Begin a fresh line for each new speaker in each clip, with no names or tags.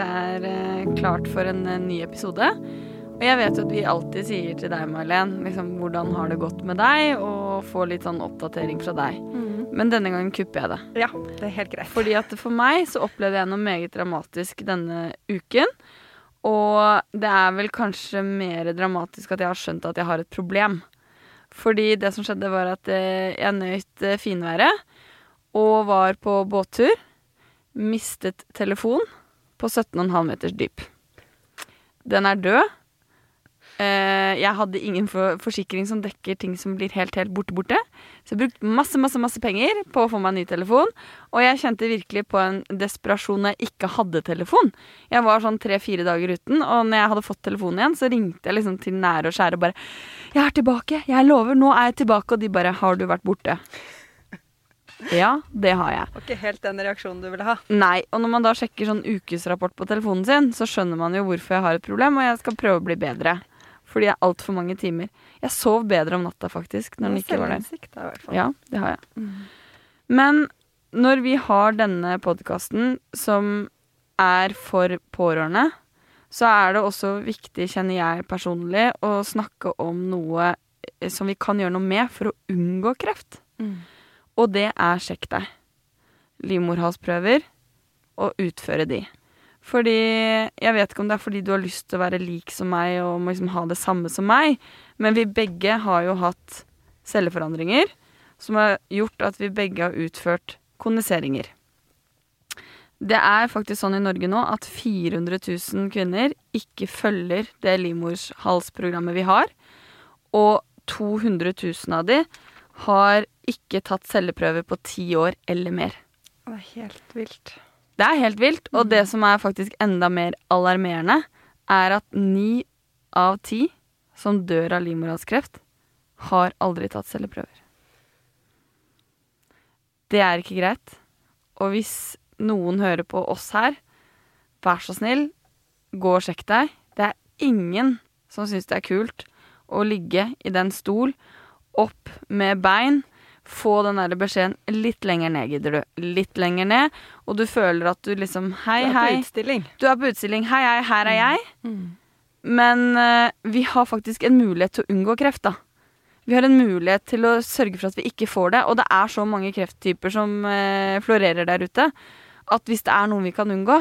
Det er eh, klart for en eh, ny episode. Og jeg vet jo at vi alltid sier til deg, Marlen, liksom, hvordan har det gått med deg, og får litt sånn oppdatering fra deg. Men denne gangen kupper jeg det.
Ja, det er helt greit.
Fordi at for meg så opplevde jeg noe meget dramatisk denne uken. Og det er vel kanskje mer dramatisk at jeg har skjønt at jeg har et problem. Fordi det som skjedde, var at eh, jeg nøyt eh, finværet og var på båttur. Mistet telefon på 17,5 meters dyp. Den er død. Eh, jeg hadde ingen forsikring som dekker ting som blir helt, helt borte, borte. Så jeg brukte masse, masse, masse penger på å få meg en ny telefon. Og jeg kjente virkelig på en desperasjon når jeg ikke hadde telefon. Jeg var sånn tre-fire dager uten, og når jeg hadde fått telefonen igjen, så ringte jeg liksom til nære og skjære og bare 'Jeg er tilbake. Jeg lover. Nå er jeg tilbake.' Og de bare 'Har du vært borte?' Ja, det har jeg.
Det var ikke helt den reaksjonen du ville ha.
Nei, og når man da sjekker sånn ukesrapport på telefonen sin, så skjønner man jo hvorfor jeg har et problem, og jeg skal prøve å bli bedre. Fordi jeg er altfor mange timer. Jeg sov bedre om natta, faktisk, når den ikke var der. Ja, det har jeg. Men når vi har denne podkasten som er for pårørende, så er det også viktig, kjenner jeg personlig, å snakke om noe eh, som vi kan gjøre noe med for å unngå kreft.
Mm.
Og det er sjekk deg. Livmorhalsprøver, og utføre de. Fordi Jeg vet ikke om det er fordi du har lyst til å være lik som meg og må liksom ha det samme som meg, men vi begge har jo hatt celleforandringer som har gjort at vi begge har utført kondiseringer. Det er faktisk sånn i Norge nå at 400 000 kvinner ikke følger det livmorshalsprogrammet vi har, og 200 000 av de har ikke tatt celleprøver på ti år eller mer.
Det er helt vilt.
Det er helt vilt, og det som er faktisk enda mer alarmerende, er at ni av ti som dør av livmorhalskreft, har aldri tatt celleprøver. Det er ikke greit. Og hvis noen hører på oss her, vær så snill, gå og sjekk deg. Det er ingen som syns det er kult å ligge i den stol, opp med bein, få den der beskjeden litt lenger ned, gidder du. Litt lenger ned, og du føler at du liksom Hei,
Du er på utstilling.
Du er på utstilling. Hei, hei, her er jeg. Men uh, vi har faktisk en mulighet til å unngå kreft, da. Vi har en mulighet til å sørge for at vi ikke får det. Og det er så mange krefttyper som uh, florerer der ute, at hvis det er noen vi kan unngå,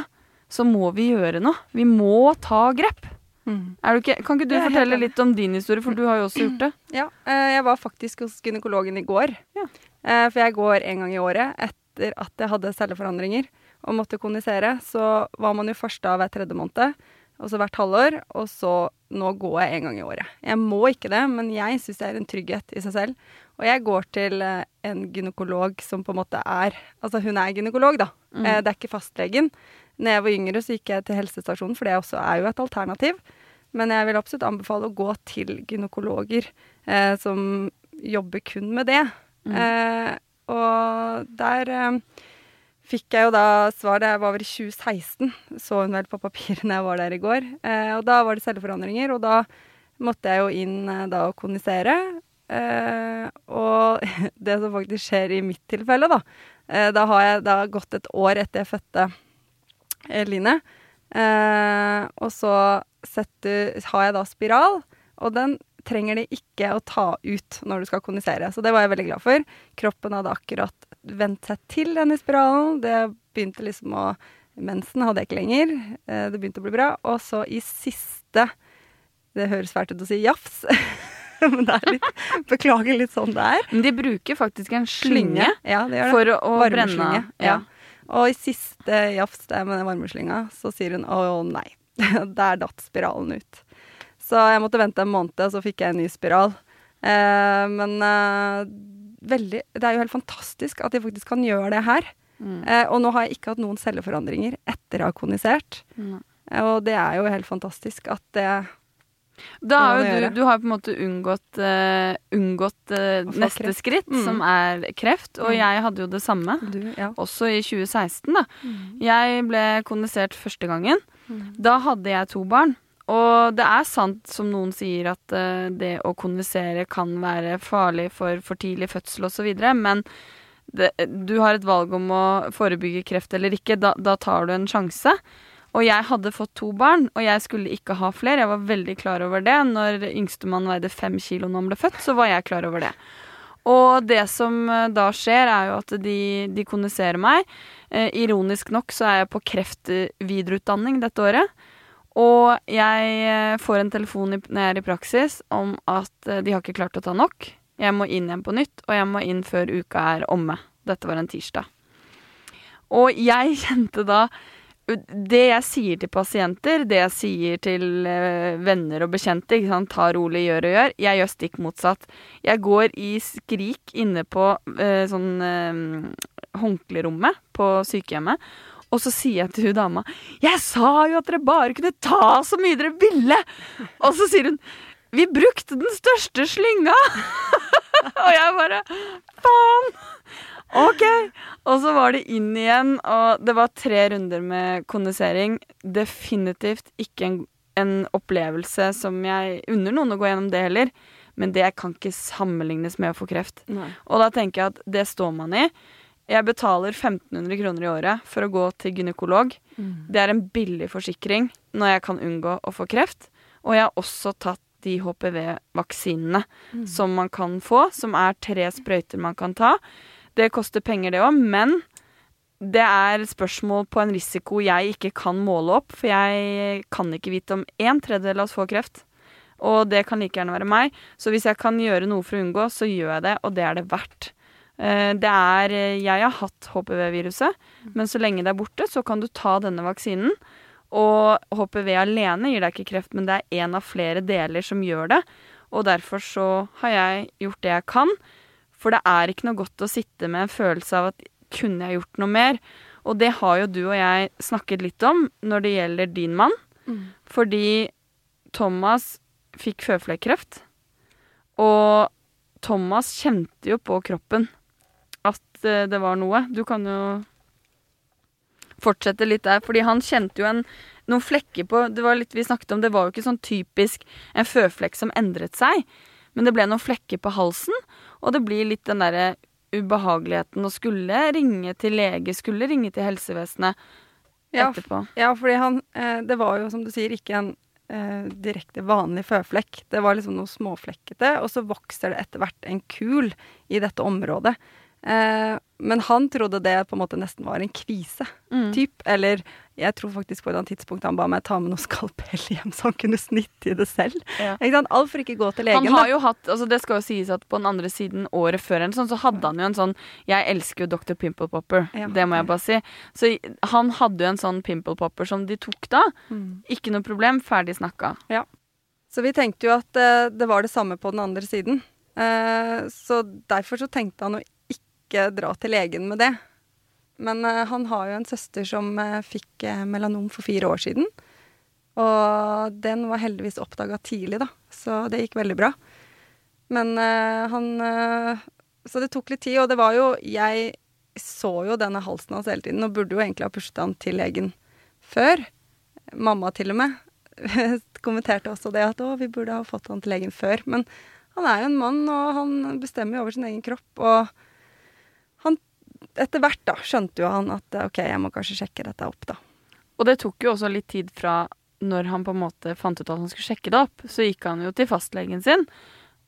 så må vi gjøre noe. Vi må ta grep. Du ikke, kan ikke du
helt
fortelle litt om din historie, for du har jo også gjort det.
Ja, eh, jeg var faktisk hos gynekologen i går.
Ja.
Eh, For jeg går en gang i året etter at jeg hadde celleforandringer og måtte kondisere. Så var man jo først da hver tredje måned, og så hvert halvår. Og så nå går jeg en gang i året. Jeg må ikke det, men jeg syns det er en trygghet i seg selv. Og jeg går til eh, en gynekolog som på en måte er Altså hun er gynekolog, da. Mm. Det er ikke fastlegen. Når jeg var yngre, så gikk jeg til helsestasjonen, for det også er jo et alternativ. Men jeg vil absolutt anbefale å gå til gynekologer eh, som jobber kun med det. Eh, og der eh, fikk jeg jo da svar, det var vel i 2016, så hun vel på papirene jeg var der i går. Eh, og da var det celleforandringer, og da måtte jeg jo inn eh, da og kondisere. Eh, og det som faktisk skjer i mitt tilfelle, da, eh, da har jeg da gått et år etter jeg fødte Line. Og så setter, har jeg da spiral, og den trenger de ikke å ta ut når du skal kondisere. Så det var jeg veldig glad for. Kroppen hadde akkurat vent seg til denne spiralen. Det begynte liksom å Mensen hadde jeg ikke lenger. Eh, det begynte å bli bra. Og så i siste Det høres fælt ut å si jafs, men det er litt Beklager litt sånn det er.
Men de bruker faktisk en slynge
Ja, det gjør det.
for å, å brenne Ja.
ja. Og i siste jafs der med den varmeslynga, så sier hun å nei. Der datt spiralen ut. Så jeg måtte vente en måned, og så fikk jeg en ny spiral. Eh, men eh, veldig Det er jo helt fantastisk at de faktisk kan gjøre det her.
Mm.
Eh, og nå har jeg ikke hatt noen celleforandringer etter å ha konisert.
Nei.
Og det er jo helt fantastisk at det
Da har du, du har på en måte unngått, uh, unngått
uh,
neste
kreft.
skritt,
Mm.
som er kreft. Og
Mm.
jeg hadde jo det samme,
du Ja.
også i 2016. da.
Mm.
Jeg ble kondisert første gangen.
Mm.
Da hadde jeg to barn. Og det er sant som noen sier at uh, det å kondisere kan være farlig for for tidlig fødsel osv., men det, du har et valg om å forebygge kreft eller ikke. Da, da tar du en sjanse. Og jeg hadde fått to barn, og jeg skulle ikke ha flere. Jeg var veldig klar over det. Når yngstemann veide fem kilo når han ble født, så var jeg klar over det. Og det som eh, da skjer, er jo at de, de kondiserer meg. Eh, ironisk nok så er jeg på kreftvidereutdanning dette året. Og jeg eh, får en telefon i, når jeg er i praksis om at eh, de har ikke klart å ta nok. Jeg må inn igjen på nytt, og jeg må inn før uka er omme. Dette var en tirsdag. Og jeg kjente da Det jeg sier til pasienter, det jeg sier til eh, venner og bekjente, ta rolig, gjør og gjør, jeg gjør stikk motsatt. Jeg går i skrik inne på eh, sånn eh, håndklerommet på sykehjemmet. Og så sier jeg til hun dama 'Jeg sa jo at dere bare kunne ta så mye dere ville!' Og så sier hun 'Vi brukte den største slynga!' og jeg bare 'Faen!' OK. Og så var det inn igjen, og det var tre runder med kondisering. Definitivt ikke en, en opplevelse som jeg unner noen å gå gjennom det heller. Men det kan ikke sammenlignes med å få kreft.
Nei.
Og da tenker jeg at det står man i. Jeg betaler 1500 kroner i året for å gå til gynekolog.
Mm.
Det er en billig forsikring når jeg kan unngå å få kreft. Og jeg har også tatt de HPV-vaksinene
Mm.
som man kan få, som er tre sprøyter man kan ta. Det koster penger, det òg, men det er spørsmål på en risiko jeg ikke kan måle opp, for jeg kan ikke vite om en tredjedel av oss får kreft. Og det kan like gjerne være meg. Så hvis jeg kan gjøre noe for å unngå, så gjør jeg det, og det er det verdt. Eh, Det er eh, Jeg har hatt HPV-viruset, men så lenge det er borte, så kan du ta denne vaksinen. Og HPV alene gir deg ikke kreft, men det er én av flere deler som gjør det. Og derfor så har jeg gjort det jeg kan. For det er ikke noe godt å sitte med en følelse av at kunne jeg gjort noe mer? Og det har jo du og jeg snakket litt om når det gjelder din mann.
Mm.
Fordi Thomas fikk føflekkreft. Og Thomas kjente jo på kroppen at eh, det var noe. Du kan jo fortsette litt der, fordi han kjente jo en, noen flekker på Det var litt vi snakket om, det var jo ikke sånn typisk en føflekk som endret seg. Men det ble noen flekker på halsen, og det blir litt den derre ubehageligheten å skulle ringe til lege, skulle ringe til helsevesenet
Ja,
etterpå.
Ja, fordi han eh, Det var jo, som du sier, ikke en eh, direkte vanlig føflekk. Det var liksom noe småflekkete, og så vokser det etter hvert en kul i dette området. Eh, men han trodde det på en måte nesten var en kvise,
Mm.
typ. Eller jeg tror faktisk på et eller annet tidspunkt han ba meg ta med noe skalpell hjem, så han kunne snitte i det selv.
Ja.
Alt for ikke gå til legen.
Han har
da.
jo hatt, altså Det skal jo sies at på den andre siden året før eller sånn, så hadde han jo en sånn Jeg elsker jo Dr. Pimple Popper,
Ja,
det må jeg bare si. Så han hadde jo en sånn Pimple Popper som de tok da.
Mm.
Ikke noe problem, ferdig snakka.
Så vi tenkte jo at eh, det var det samme på den andre siden. Eh, så derfor så tenkte han å ikke dra til legen med det. Men eh, han har jo en søster som eh, fikk eh, melanom for fire år siden. Og den var heldigvis oppdaga tidlig, da, så det gikk veldig bra. Men han Så det tok litt tid, og det var jo Jeg så jo denne halsen hans hele tiden, og burde jo egentlig ha pushet han til legen før. Mamma til og med kommenterte også det at å, vi burde ha fått han til legen før. Men han er jo en mann, og han bestemmer jo over sin egen kropp. Og etter hvert da skjønte jo han at ok, jeg må kanskje sjekke dette opp, da.
Og det tok jo også litt tid fra når han på en måte fant ut at han skulle sjekke det opp. Så gikk han jo til fastlegen sin,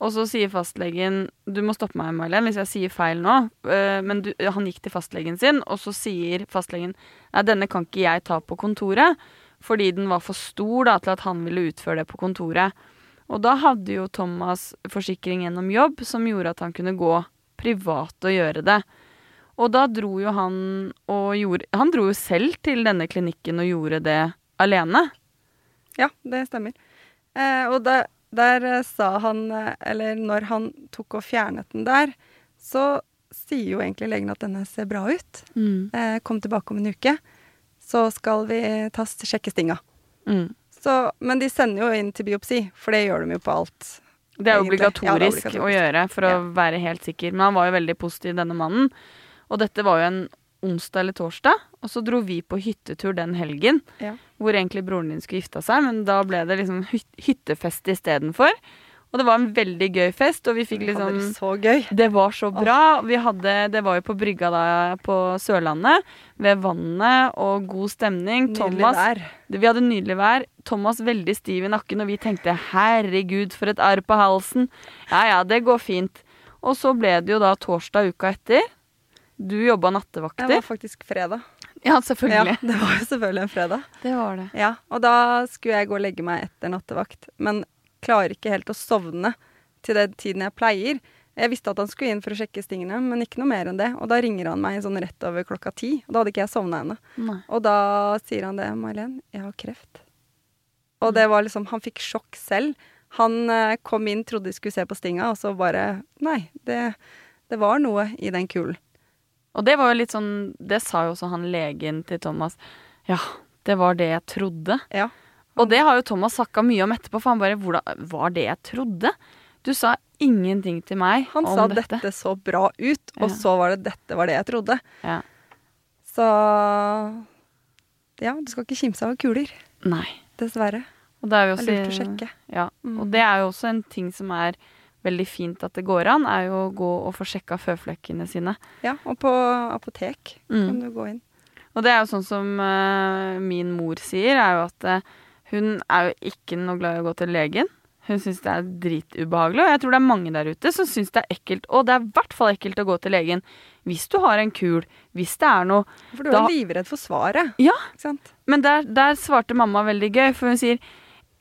og så sier fastlegen Du må stoppe meg, Mailen, hvis jeg sier feil nå. eh, Men du, han gikk til fastlegen sin, og så sier fastlegen Nei, denne kan ikke jeg ta på kontoret. Fordi den var for stor da, til at han ville utføre det på kontoret. Og da hadde jo Thomas forsikring gjennom jobb som gjorde at han kunne gå privat og gjøre det. Og da dro jo han og gjorde Han dro jo selv til denne klinikken og gjorde det alene.
Ja, det stemmer. Eh, og der, der eh, sa han, eh, eller når han tok og fjernet den der, så sier jo egentlig legen at denne ser bra ut. Eh, kom tilbake om en uke, så skal vi ta, sjekke stinga.
Mm.
Så, men de sender jo inn til biopsi, for det gjør de jo på alt.
Det er.
Ja, det er
obligatorisk. å gjøre for å
Ja.
være helt sikker. Men han var jo veldig positiv, denne mannen. Og dette var jo en onsdag eller torsdag, og så dro vi på hyttetur den helgen.
Ja.
Hvor egentlig broren din skulle gifta seg, men da ble det liksom hyt hyttefest istedenfor. Og det var en veldig gøy fest, og vi fikk liksom
det så gøy.
Det var så bra. Vi hadde, det var jo på brygga da på Sørlandet, ved vannet og god stemning.
Nydelig
Thomas
vær.
Vi hadde nydelig vær. Thomas veldig stiv i nakken, og vi tenkte 'herregud, for et arr på halsen'. Ja ja, det går fint. Og så ble det jo da torsdag uka etter. Du jobba
Det var faktisk fredag.
Ja,
Ja,
selvfølgelig.
det var jo selvfølgelig en fredag.
Det var det.
Ja, og da skulle jeg gå og legge meg etter nattevakt, men klarer ikke helt å sovne til den tiden jeg pleier. Jeg visste at han skulle inn for å sjekke stingene, men ikke noe mer enn det. Og da ringer han meg sånn rett over klokka ti, og da hadde ikke jeg sovna ennå. Og da sier han det, May-Len, jeg har kreft. Og det var liksom, han fikk sjokk selv. Han eh, kom inn, trodde de skulle se på stinga, og så bare, nei, det, det var noe i den kulen.
Og det var jo litt sånn Det sa jo også han legen til Thomas. Ja, det var det jeg trodde.
Ja.
Og det har jo Thomas snakka mye om etterpå, for han bare Hvordan var det jeg trodde? Du sa ingenting til meg
Han
om
sa
dette.
dette så bra ut, og
Ja.
så var det dette var det jeg trodde.
Ja.
Så ja, du skal ikke kimse av kuler,
Nei.
dessverre.
Og det er jo
Det er lurt å sjekke.
Ja.
Mm.
Og det er jo også en ting som er veldig fint at det går an, er jo å gå og få sjekka føflekkene sine.
Ja, og på apotek
Mm.
kan du gå inn.
Og det er jo sånn som uh, min mor sier, er jo at uh, hun er jo ikke noe glad i å gå til legen. Hun syns det er dritubehagelig, og jeg tror det er mange der ute som syns det er ekkelt. Og det er i hvert fall ekkelt å gå til legen hvis du har en kul, hvis det er noe
For du
Da-
er livredd for svaret.
Ja.
Sant?
Men der, der svarte mamma veldig gøy, for hun sier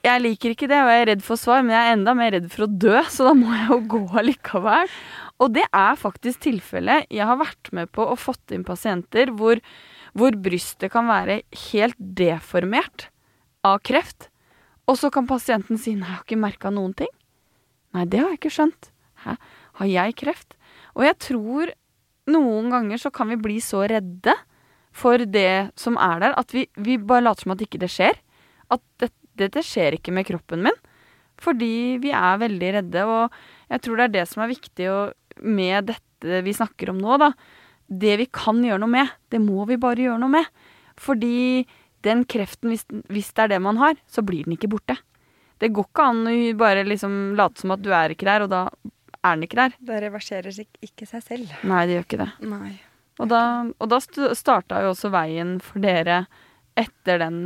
jeg liker ikke det, og jeg er redd for svar, men jeg er enda mer redd for å dø, så da må jeg jo gå allikevel. Og det er faktisk tilfellet. Jeg har vært med på og fått inn pasienter hvor, hvor brystet kan være helt deformert av kreft. Og så kan pasienten si 'nei, jeg har ikke merka noen ting'. Nei, det har jeg ikke skjønt. Hæ? Har jeg kreft? Og jeg tror noen ganger så kan vi bli så redde for det som er der, at vi, vi bare later som at ikke det skjer. At det, dette skjer ikke med kroppen min. Fordi vi er veldig redde, og jeg tror det er det som er viktig med dette vi snakker om nå, da. Det vi kan gjøre noe med, det må vi bare gjøre noe med. Fordi den kreften, hvis, det er det man har, så blir den ikke borte. Det går ikke an å bare liksom late som at du er ikke der, og da er den ikke der.
Da reverserer ikke seg selv.
Nei, det gjør ikke det.
Nei.
Og da, og da starta jo også veien for dere etter den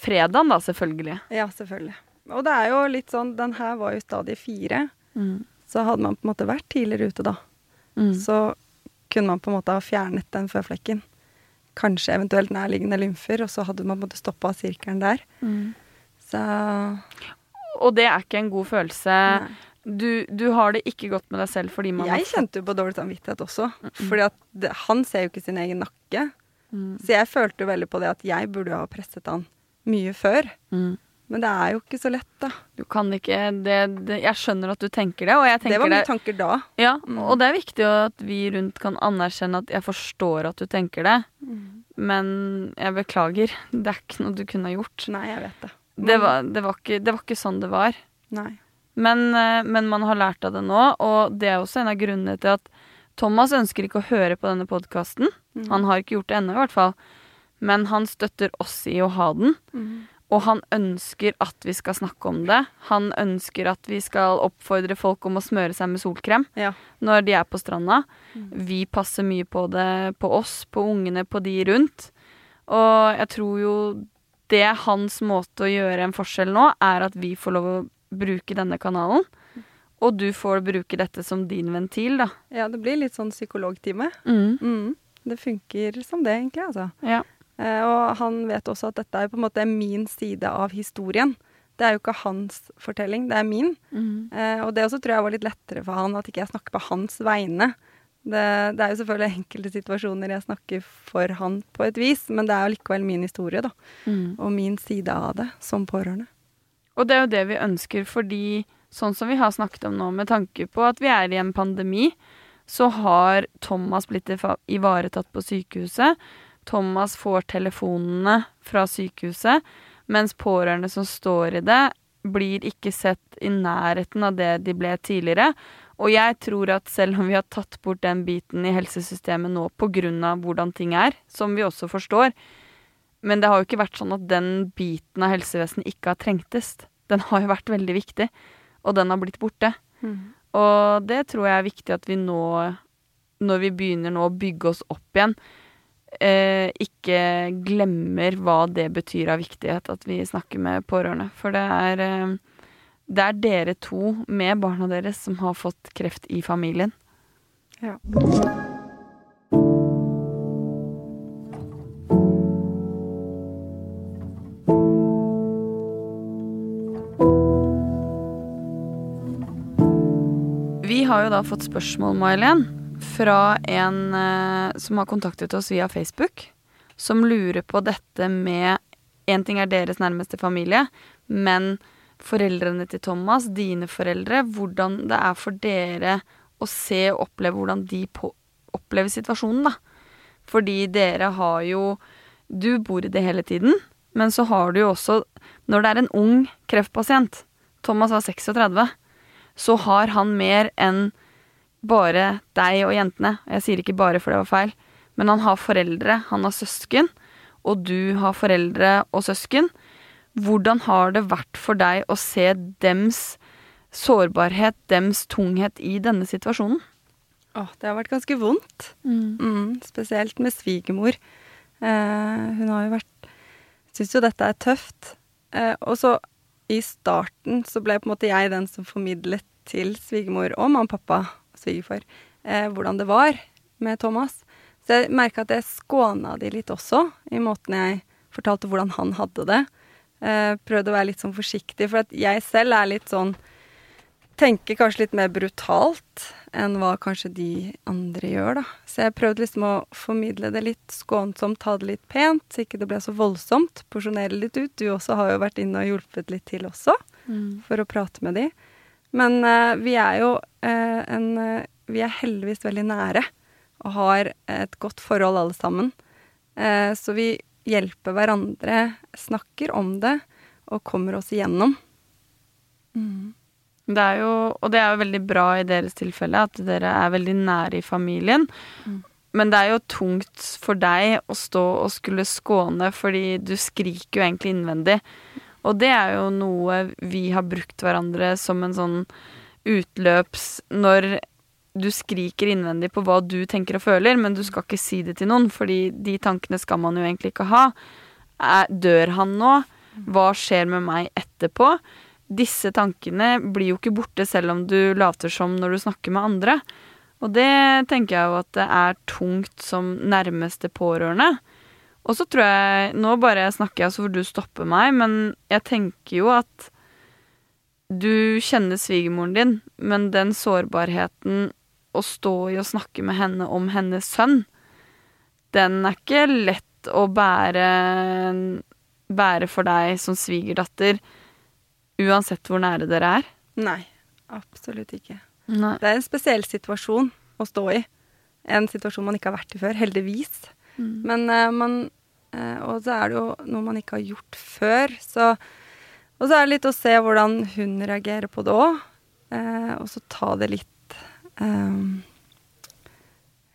fredagen, da, selvfølgelig.
Ja, selvfølgelig. Og det er jo litt sånn, den her var jo stadie fire,
Mm.
så hadde man på en måte vært tidligere ute da.
Mm.
Så kunne man på en måte ha fjernet den føflekken. Kanskje eventuelt nærliggende lymfer, og så hadde man på en måte stoppa sirkelen der.
Mm.
Så
Og det er ikke en god følelse. Du, du har det ikke godt med deg selv fordi man
Jeg
har
kjente jo på dårlig samvittighet også. Fordi at det, han ser jo ikke sin egen nakke.
Mm.
Så jeg følte jo veldig på det at jeg burde jo ha presset han mye før.
Mm.
Men det er jo ikke så lett, da.
Du kan ikke det, det, Jeg skjønner at du tenker det, og jeg tenker
Det var mine tanker da.
Ja,
Mm.
og det er viktig at vi rundt kan anerkjenne at jeg forstår at du tenker det, men jeg beklager. Det er ikke noe du kunne ha gjort.
Nei, jeg vet det.
Det var, det var, ikke, det var ikke sånn det var.
Nei.
Men, eh, men man har lært av det nå, og det er også en av grunnene til at Thomas ønsker ikke å høre på denne podkasten.
Mm.
Han har ikke gjort det ennå, i hvert fall. Men han støtter oss i å ha den.
Mm.
Og han ønsker at vi skal snakke om det. Han ønsker at vi skal oppfordre folk om å smøre seg med solkrem
Ja.
når de er på stranda.
Mm.
Vi passer mye på det, på oss, på ungene, på de rundt. Og jeg tror jo det er hans måte å gjøre en forskjell nå, er at vi får lov å bruke denne kanalen. Og du får bruke dette som din ventil, da.
ja, det blir litt sånn psykologtime.
Mm.
Mm. Det funker som det, egentlig, altså.
Ja.
Eh, og han vet også at dette er på en måte min side av historien. Det er jo ikke hans fortelling, det er min.
Mm.
Eh, og det også tror jeg var litt lettere for han, at ikke jeg snakker på hans vegne. Det, det er jo selvfølgelig enkelte situasjoner jeg snakker for han på et vis, men det er jo likevel min historie, da.
Mm.
Og min side av det som pårørende.
Og det er jo det vi ønsker, fordi sånn som vi har snakket om nå, med tanke på at vi er i en pandemi, så har Thomas blitt ivaretatt på sykehuset. Thomas får telefonene fra sykehuset. Mens pårørende som står i det, blir ikke sett i nærheten av det de ble tidligere. Og jeg tror at selv om vi har tatt bort den biten i helsesystemet nå pga. hvordan ting er, som vi også forstår, men det har jo ikke vært sånn at den biten av helsevesenet ikke har trengtes. Den har jo vært veldig viktig, og den har blitt borte.
Mm.
Og det tror jeg er viktig at vi nå, når vi begynner nå å bygge oss opp igjen, eh, ikke glemmer hva det betyr av viktighet at vi snakker med pårørende. For det er, eh, det er dere to med barna deres som har fått kreft i familien.
Ja.
Jo da fått spørsmål, May-Helen, fra en eh, som har kontaktet oss via Facebook, som lurer på dette med En ting er deres nærmeste familie, men foreldrene til Thomas, dine foreldre, hvordan det er for dere å se og oppleve hvordan de på, opplever situasjonen, da. Fordi dere har jo Du bor i det hele tiden, men så har du jo også Når det er en ung kreftpasient Thomas var 36 så har han mer enn bare deg og jentene. Jeg sier ikke bare, for det var feil. Men han har foreldre, han har søsken, og du har foreldre og søsken. Hvordan har det vært for deg å se dems sårbarhet, dems tunghet i denne situasjonen?
Åh, det har vært ganske vondt. Mm, spesielt med svigermor. Eh, hun har jo vært Syns jo dette er tøft. Eh, og så i starten så ble på en måte jeg den som formidlet til svigermor og mamma og pappa svigerfar eh, hvordan det var med Thomas. Så jeg merka at jeg skåna de litt også, i måten jeg fortalte hvordan han hadde det. Eh, prøvde å være litt sånn forsiktig, for at jeg selv er litt sånn Tenker kanskje litt mer brutalt enn hva kanskje de andre gjør, da. Så jeg prøvde liksom å formidle det litt skånsomt, ta det litt pent, så ikke det ble så voldsomt. Porsjonere litt ut. Du også har jo vært inne og hjulpet litt til også, for å prate med de. Men uh, vi er jo uh, en uh, Vi er heldigvis veldig nære og har et godt forhold alle sammen. Så vi hjelper hverandre, snakker om det og kommer oss igjennom. Mm.
Det er jo, og det er jo veldig bra i deres tilfelle at dere er veldig nære i familien.
Mm.
Men det er jo tungt for deg å stå og skulle skåne, fordi du skriker jo egentlig innvendig. Og det er jo noe vi har brukt hverandre som en sånn utløps Når du skriker innvendig på hva du tenker og føler, men du skal ikke si det til noen, fordi de tankene skal man jo egentlig ikke ha. Er, dør han nå? Hva skjer med meg etterpå? Disse tankene blir jo ikke borte selv om du later som når du snakker med andre. Og det tenker jeg jo at det er tungt som nærmeste pårørende. Og så tror jeg Nå bare snakker jeg så får du stoppe meg, men jeg tenker jo at du kjenner svigermoren din, men den sårbarheten å stå i og snakke med henne om hennes sønn, den er ikke lett å bære, bære for deg som svigerdatter, uansett hvor nære dere er.
Nei, absolutt ikke.
Nei.
Det er en spesiell situasjon å stå i. En situasjon man ikke har vært i før, heldigvis.
Mm.
Men uh, man uh, Og så er det jo noe man ikke har gjort før, så Og så er det litt å se hvordan hun reagerer på det òg, uh, og så ta det litt eh,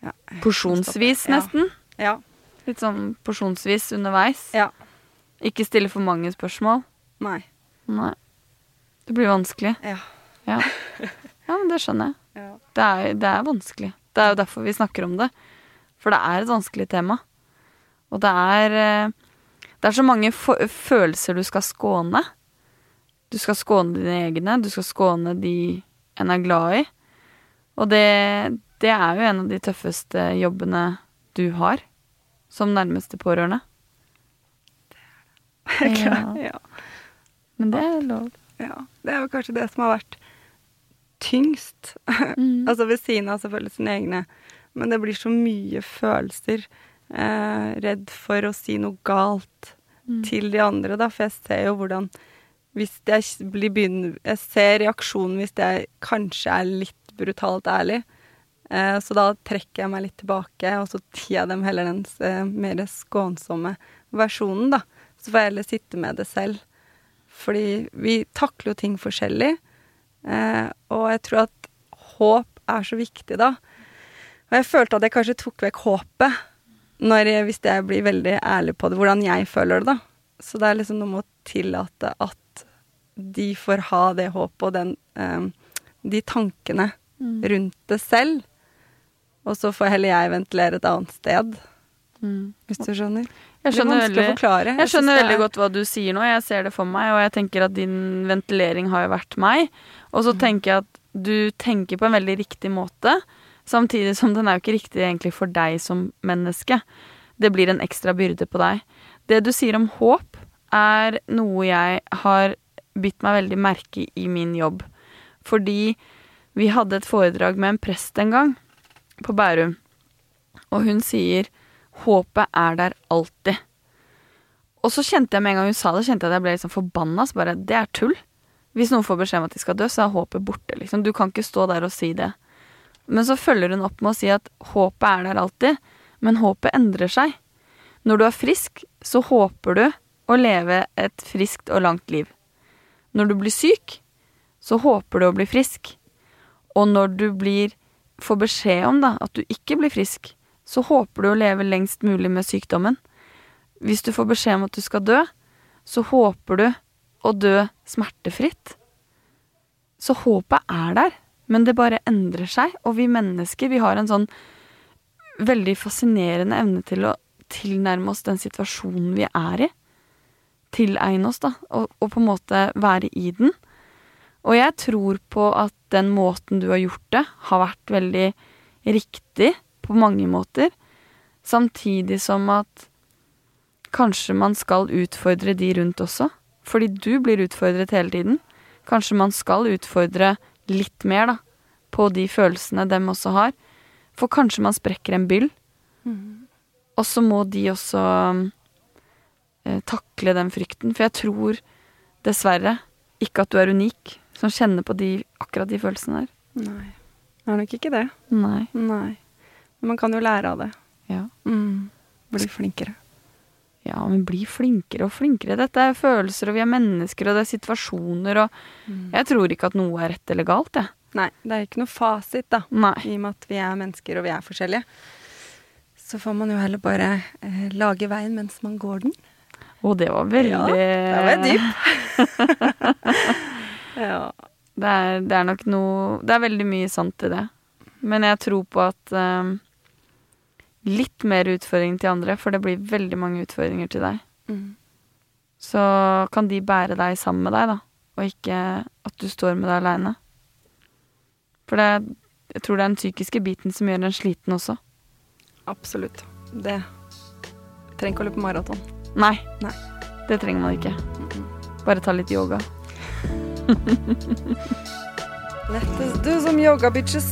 ja,
Porsjonsvis,
Ja.
nesten.
Ja.
Litt sånn porsjonsvis underveis.
Ja.
Ikke stille for mange spørsmål.
Nei.
Nei. Det blir vanskelig.
Ja.
Ja, ja men det skjønner jeg.
ja.
Det er, det er vanskelig. Det er jo derfor vi snakker om det. For det er et vanskelig tema. Og det er eh, Det er så mange følelser du skal skåne. Du skal skåne dine egne, du skal skåne de en er glad i. Og det, det er jo en av de tøffeste jobbene du har som nærmeste pårørende. Det Ja.
ja.
Men det er lov.
Ja. Det er jo kanskje det som har vært tyngst.
Mm.
Altså ved siden av selvfølgelig sine egne. Men det blir så mye følelser. Eh, redd for å si noe galt
Mm.
til de andre, da. For jeg ser jo hvordan Hvis jeg blir begynner Jeg ser reaksjonen hvis jeg kanskje er litt brutalt ærlig. Eh, så da trekker jeg meg litt tilbake, og så gir jeg dem heller den eh, mer skånsomme versjonen, da. Så får jeg heller sitte med det selv. Fordi vi takler jo ting forskjellig. Eh, og jeg tror at håp er så viktig da. Og jeg følte at jeg kanskje tok vekk håpet når jeg, hvis jeg blir veldig ærlig på det, hvordan jeg føler det, da. Så det er liksom noe med å tillate at de får ha det håpet og den eh, De tankene
Mm.
rundt det selv. Og så får heller jeg ventilere et annet sted,
Mm.
hvis du skjønner.
Jeg
er
skjønner veldig
forklare.
Jeg skjønner veldig godt hva du sier nå. Jeg ser det for meg, og jeg tenker at din ventilering har jo vært meg. Og så tenker jeg at du tenker på en veldig riktig måte, samtidig som den er jo ikke riktig egentlig for deg som menneske. Det blir en ekstra byrde på deg. Det du sier om håp, er noe jeg har bitt meg veldig merke i i min jobb. Fordi vi hadde et foredrag med en prest en gang, på Bærum, og hun sier håpet er der alltid. Og så kjente jeg med en gang hun sa det, kjente jeg at jeg ble liksom forbanna. Så bare, det er tull. Hvis noen får beskjed om at de skal dø, så er håpet borte, liksom. Du kan ikke stå der og si det. Men så følger hun opp med å si at håpet er der alltid, men håpet endrer seg. Når du er frisk, så håper du å leve et friskt og langt liv. Når du blir syk, så håper du å bli frisk. Og når du blir, får beskjed om da, at du ikke blir frisk, så håper du å leve lengst mulig med sykdommen. Hvis du får beskjed om at du skal dø, så håper du å dø smertefritt. Så håpet er der, men det bare endrer seg. Og vi mennesker, vi har en sånn veldig fascinerende evne til å tilnærme oss den situasjonen vi er i. Tilegne oss, da, og, og på en måte være i den. Og jeg tror på at den måten du har gjort det, har vært veldig riktig på mange måter. Samtidig som at kanskje man skal utfordre de rundt også. Fordi du blir utfordret hele tiden. Kanskje man skal utfordre litt mer, da. På de følelsene dem også har. For kanskje man sprekker en byll. Og så må de også eh, takle den frykten. For jeg tror dessverre ikke at du er unik som kjenner på de, akkurat de følelsene der.
Nei. Det er nok ikke det.
Nei.
Nei. Men man kan jo lære av det.
Ja.
Mm. Bli flinkere.
Ja, men bli flinkere og flinkere. Dette er følelser, og vi er mennesker, og det er situasjoner, og Jeg tror ikke at noe er rett eller galt, jeg.
Nei, det er ikke noe fasit, da.
Nei.
I og med at vi er mennesker og vi er forskjellige. Så får man jo heller bare eh, lage veien mens man går den.
Og det var veldig
Ja, det var dyp. ja.
Det er, det er nok noe Det er veldig mye sant i det. Men jeg tror på at eh, litt mer utfordring til andre, for det blir veldig mange utfordringer til deg.
Mm.
Så kan de bære deg sammen med deg, da, og ikke at du står med deg aleine. For det, jeg tror det er den psykiske biten som gjør en sliten også.
Absolutt. Det trenger ikke å løpe maraton.
Nei,
Nei.
det trenger man ikke. Bare ta litt yoga.
Let us do some yoga, bitches.